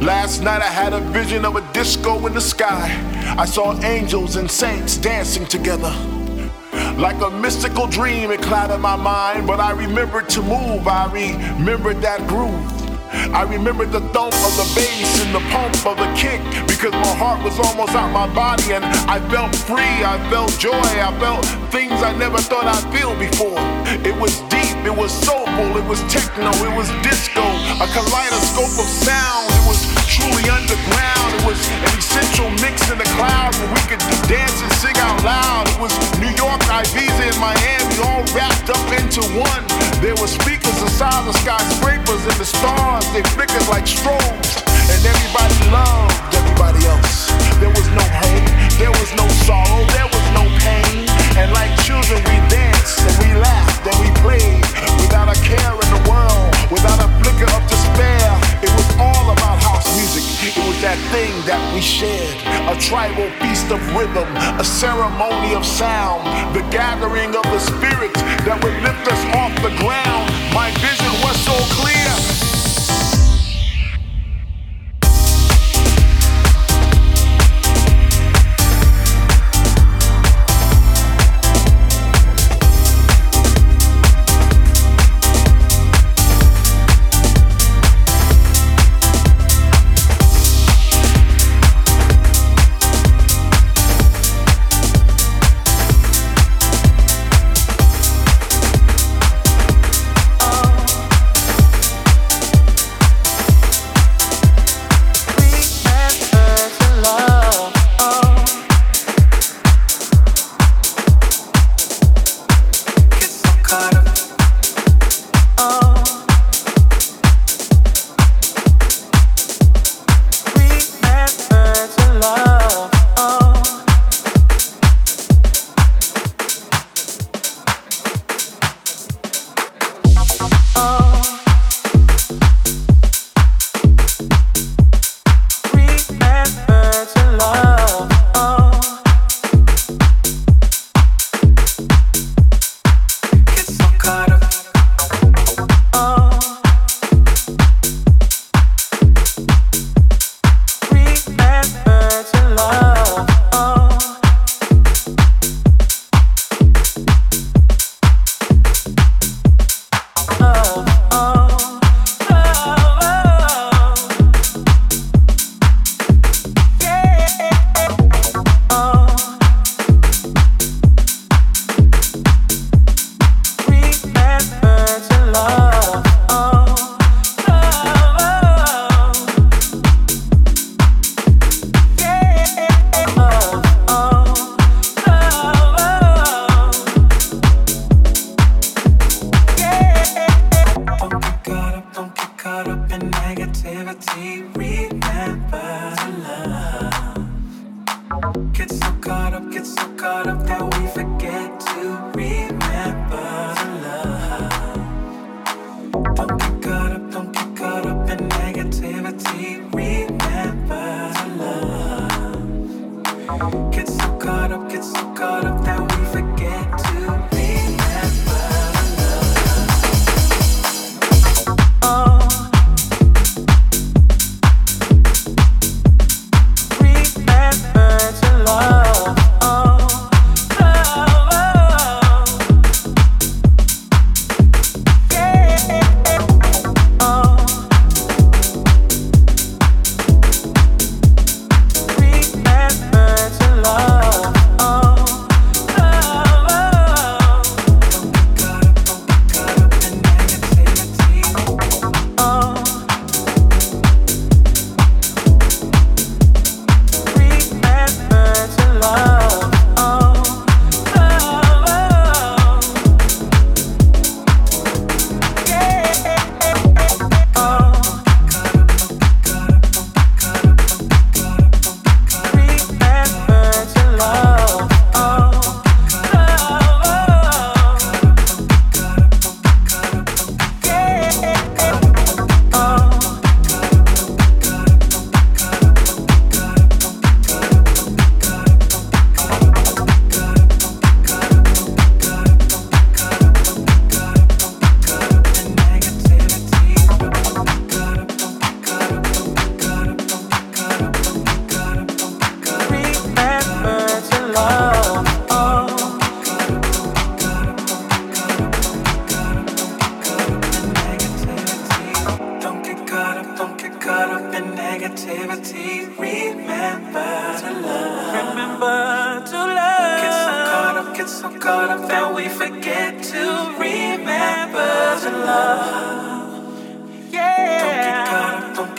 Last night I had a vision of a disco in the sky. I saw angels and saints dancing together. Like a mystical dream, it clouded my mind, but I remembered to move. I remembered that groove. I remembered the thump of the bass and the pump of the kick because my heart was almost out my body and I felt free. I felt joy. I felt things I never thought I'd feel before. It was deep. It was soulful. It was techno. It was disco. A kaleidoscope of sound. It was truly underground. It was an essential mix in the clouds where we could dance and sing out loud. It was New York, Ibiza, and Miami all wrapped up into one. There were speakers the skyscrapers and the stars. They flickered like strobes. And everybody loved everybody else. There was no hate, there was no sorrow, there was no. And like children, we danced and we laughed and we played without a care in the world, without a flicker of despair. It was all about house music. It was that thing that we shared. A tribal feast of rhythm, a ceremony of sound, the gathering of the spirits that would lift us off the ground. My vision was so clear.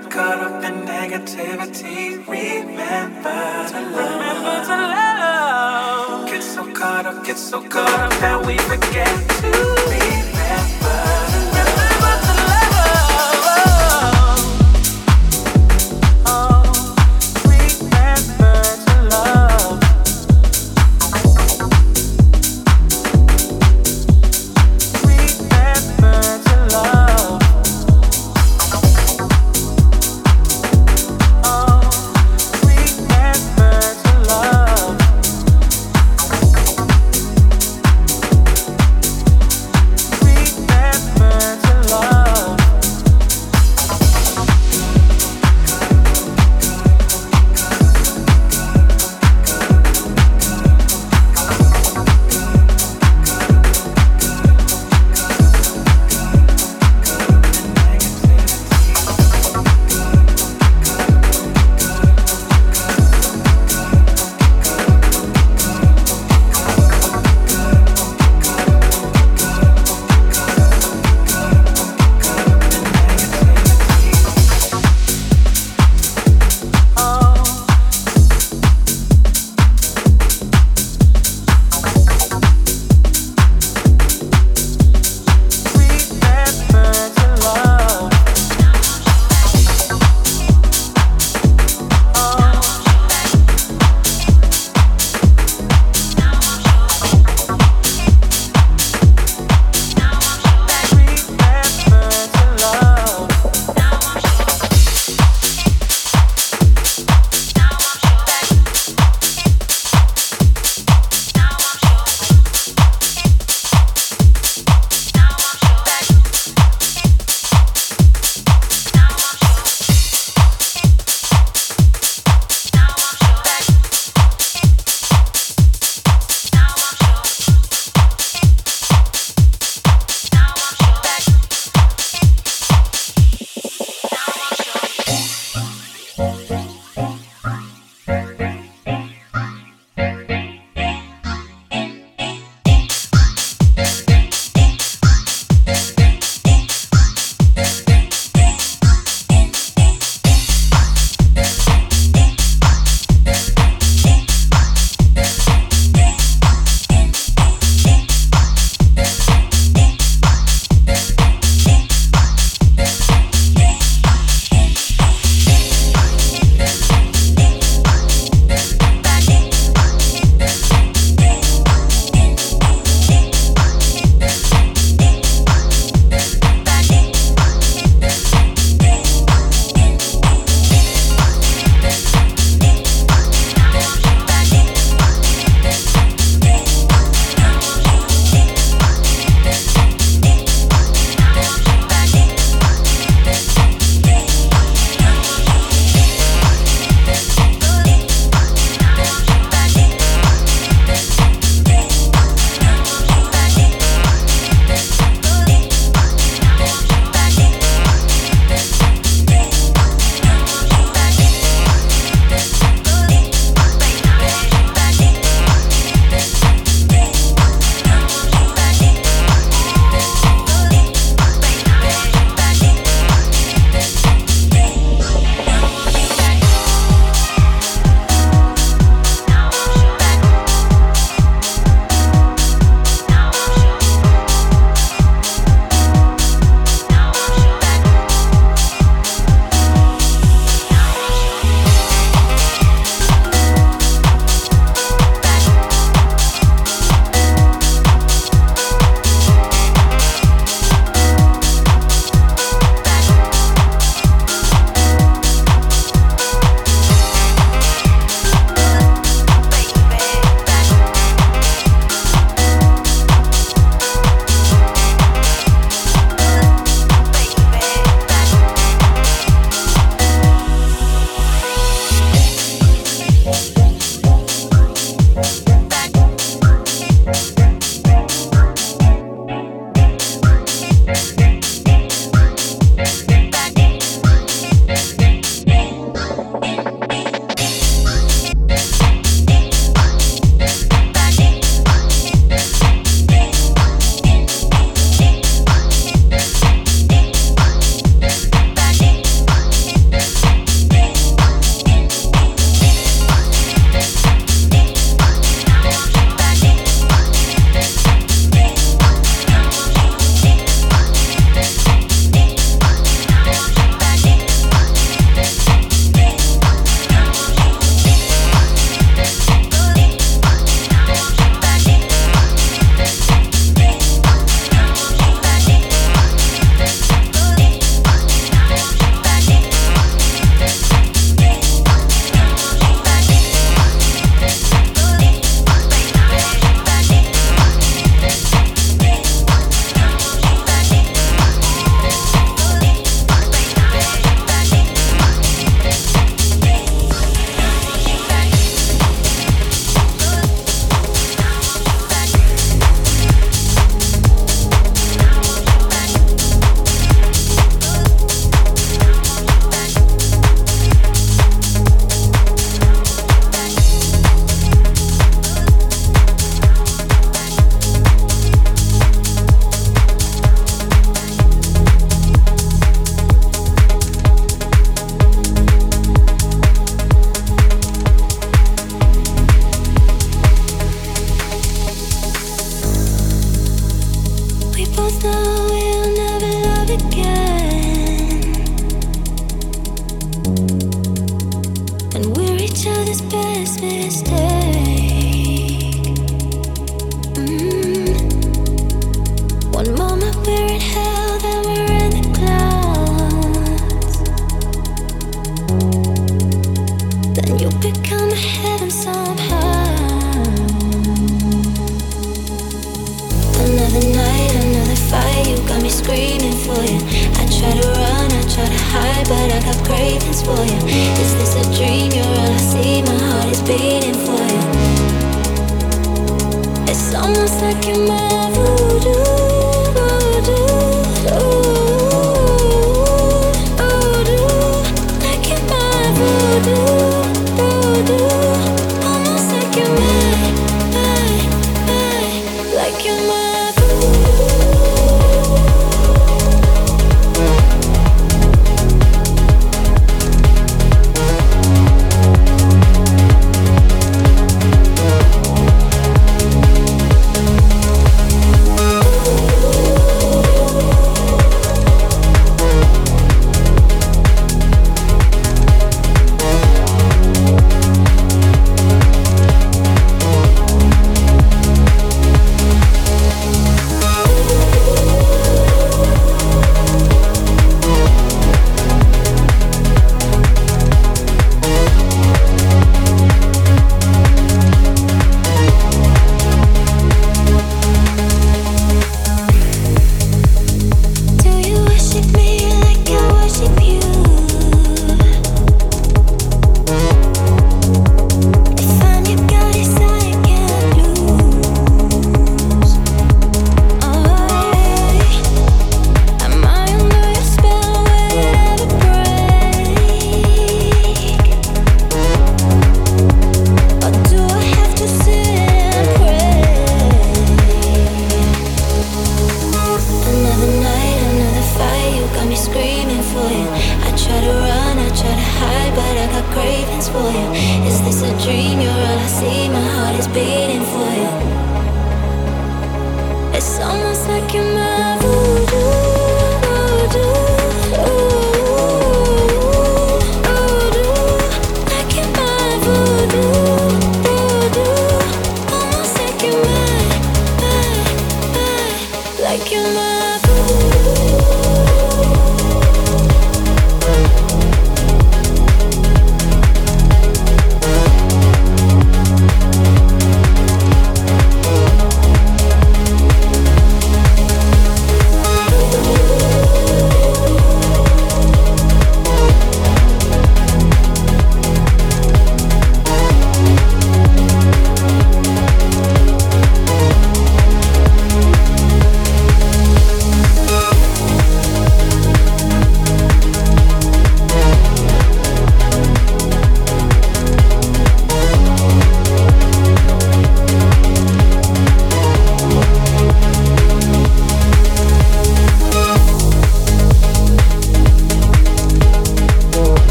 Get caught up in negativity. Remember to love. Remember to love. Get so caught up, get so caught up that we forget to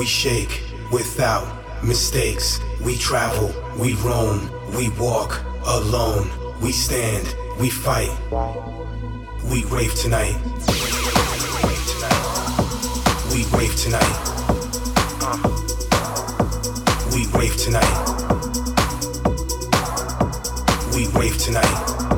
we shake without mistakes. We travel, we roam, we walk alone. We stand, we fight. We rave tonight. We rave tonight. We rave tonight. We rave tonight.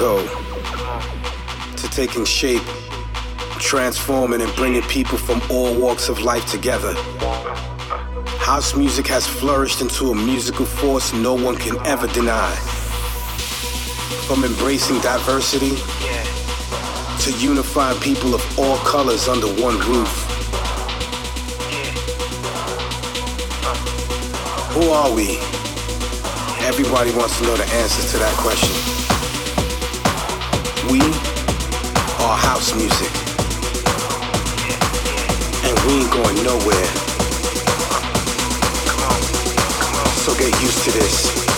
Chicago to taking shape, transforming and bringing people from all walks of life together. House music has flourished into a musical force no one can ever deny. From embracing diversity to unifying people of all colors under one roof. Who are we? Everybody wants to know the answers to that question. House music. And we ain't going nowhere. So get used to this.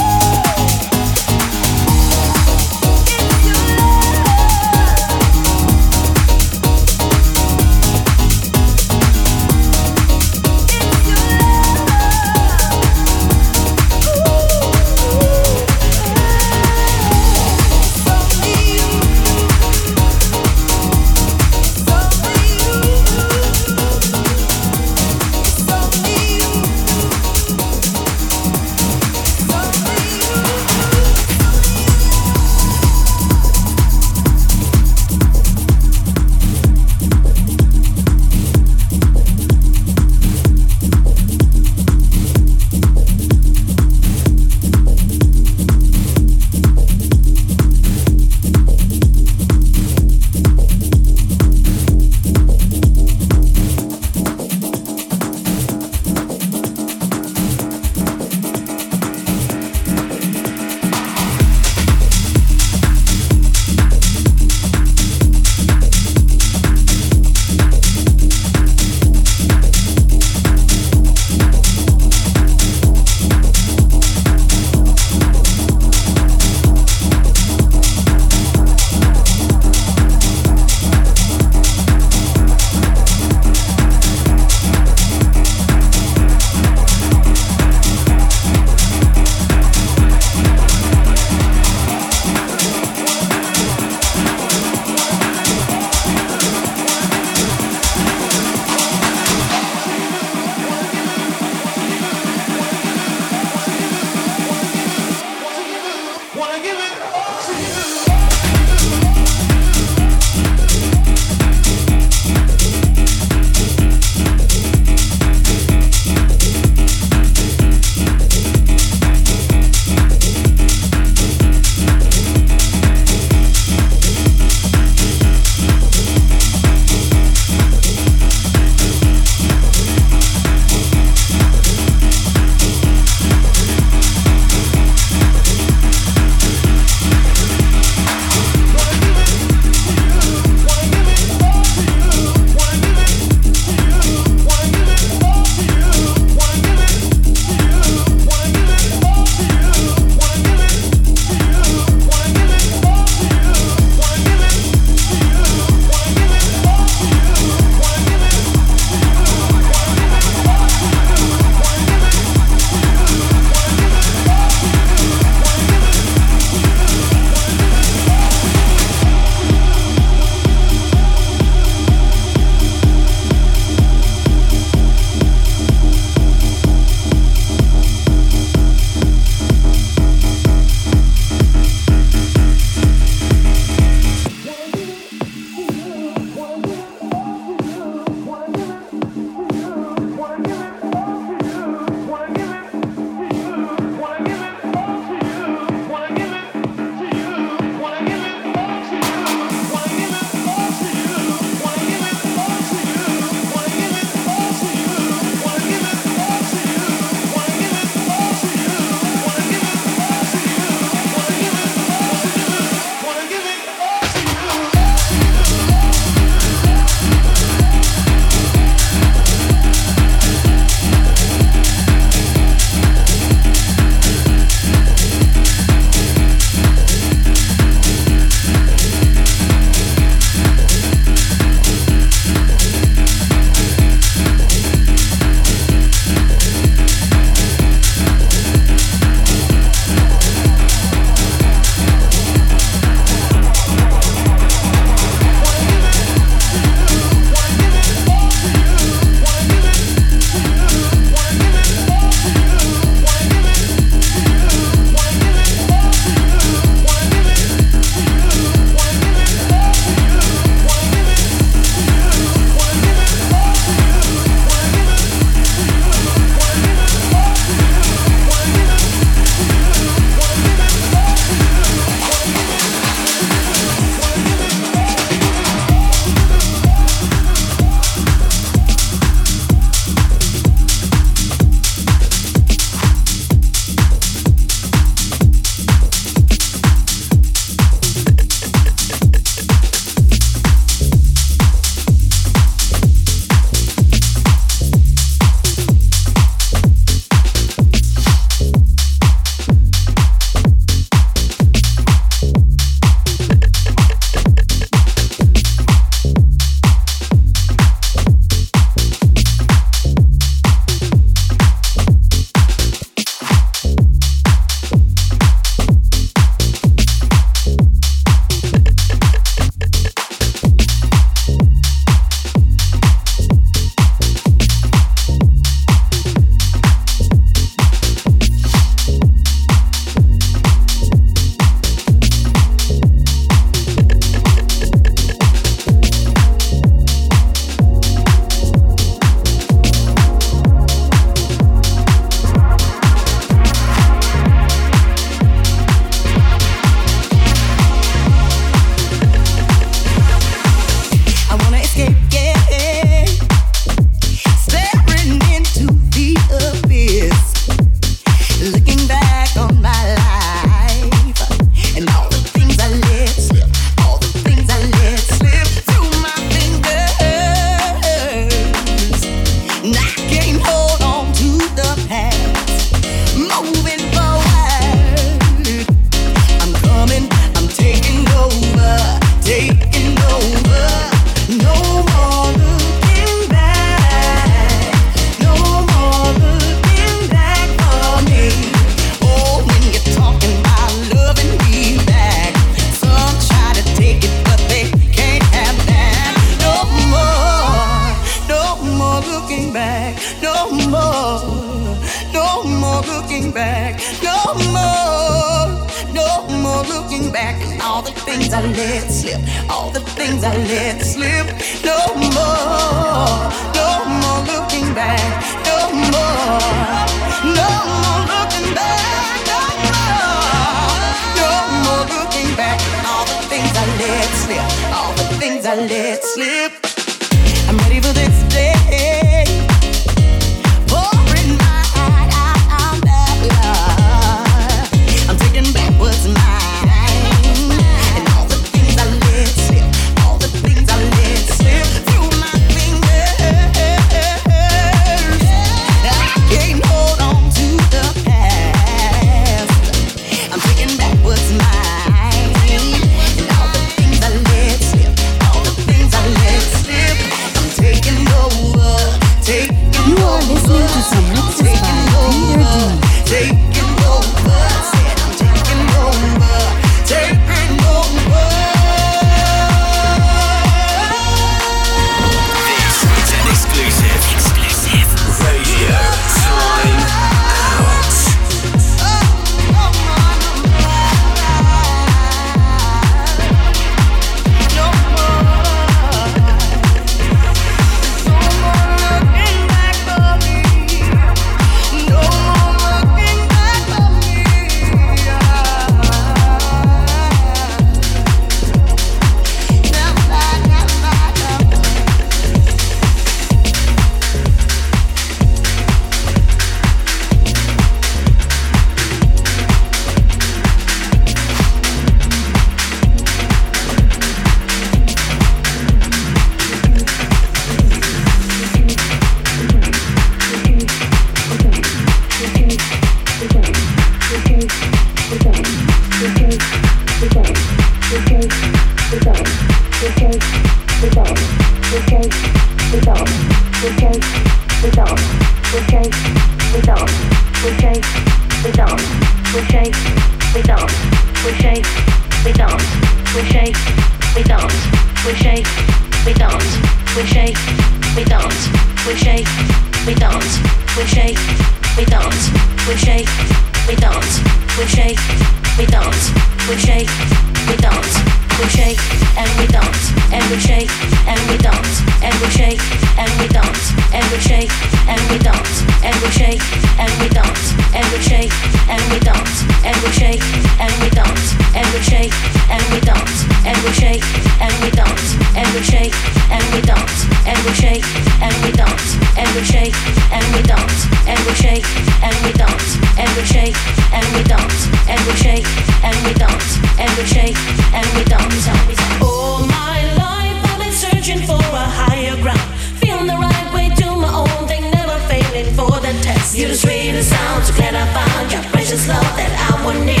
We found the